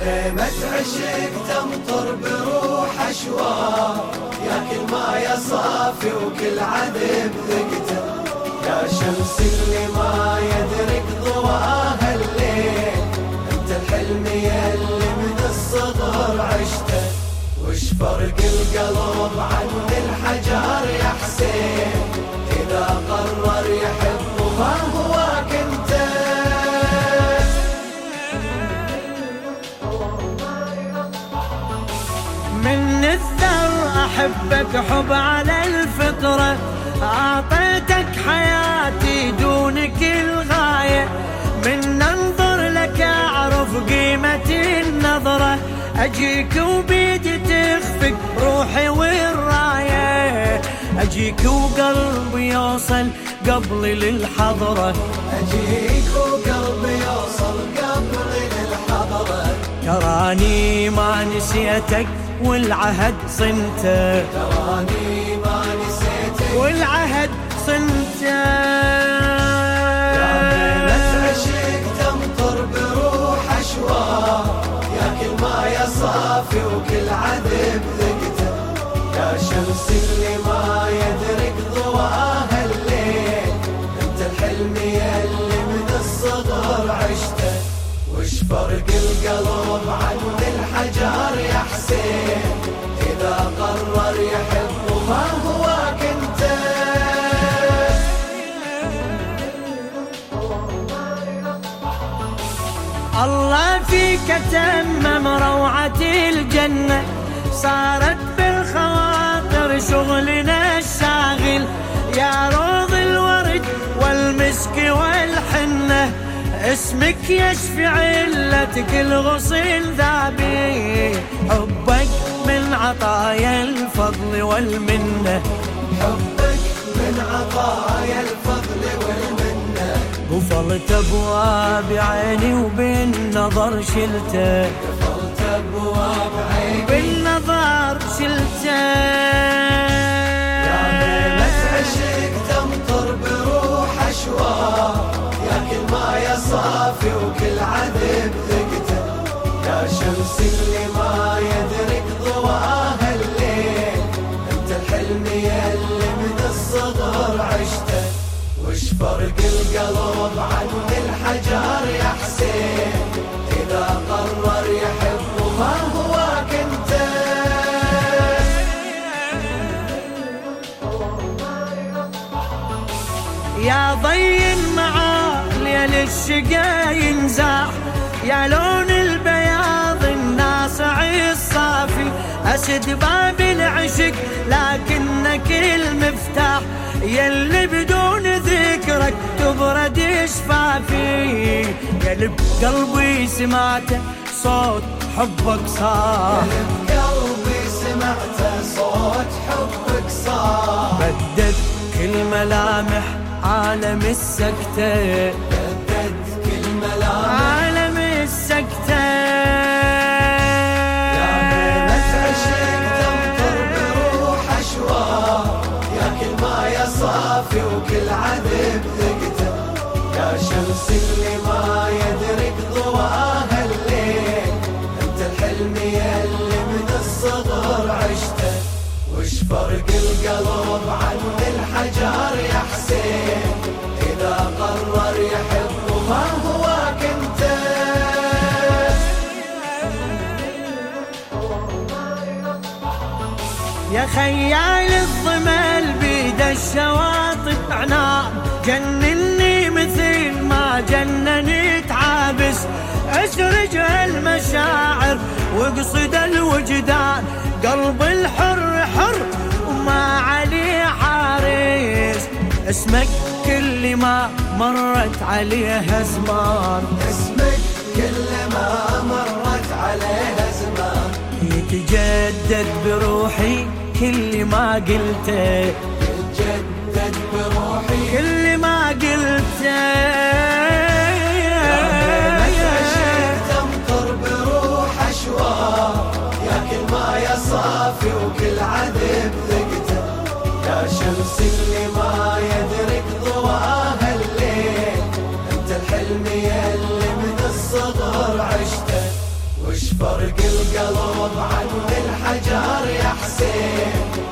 خيمة عشق تمطر بروح أشواق. يا كل ما يا صافي وكل عذب ذقته يا شمس اللي ما يدرك ضواها الليل. أنت الحلم يلي من الصغر عشته. وش فرق القلب عن الحجر؟ من الثر أحبك حب على الفطرة. أعطيتك حياتي دونك الغاية. من أنظر لك أعرف قيمة النظرة. أجيك وبيدي تخفق روحي والراية. أجيك وقلبي يوصل قبلي للحضرة. أجيك وقلبي يوصل قبلي للحضرة. تراني ما نسيتك. والعهد صنته تراني ما نسيتك والعهد صنته صافي وكل عذب ذقته يا شمس اللي ما يدرك ضواها الليل انت الحلم يلي من الصغر عشته وش فرق القلب عن الله فيك تمم روعة الجنة صارت بالخواطر شغلنا الشاغل. يا روض الورد والمسك والحنة اسمك يشفي علة كل غصن ذابي. حبك من عطايا الفضل والمنة حبك من عطايا الفضل والمنة. قفلت أبواب عيني وبالنظر شلته. قفلت أبواب عيني. بالنظر شلته. وش فرق القلب عن الحجر يا حسين. إذا قرر يحب ما هواك انت يا ضي معالي للشقا ينزاح. يا لون البياض الناصع الصافي. أسد باب العشق لكنك المفتاح. يلي شفافي قلب قلبي سمعته صوت حبك صار. قلبي صوت حبك صار بدد كل ملامح عالم السكتة. بدد كل ملامح عالم السكتة. يا ليلة عشق تمطر بروح أشواق يا كل وكل عذب يا شمس اللي ما يدرك ضواها الليل. أنت الحلم يلي من الصغر عشته. وش فرق القلب عن الحجر يا حسين؟ إذا قرر يحب ما هواك انت يا خيال الضمل بيد الشواطئ عناء جنني مثل ما جننت عابس اسرج المشاعر واقصد الوجدان. قلب الحر حر وما عليه حارس اسمك كل ما مرت عليها زمان اسمك كل ما مرت عليها زمان يتجدد بروحي كل ما قلته. يتجدد بروحي كل ما صافي وكل عذب ذقته يا شمس اللي ما يدرك ضواها الليل انت الحلم يلي من الصغر عشته وش القلب عند الحجر يا حسين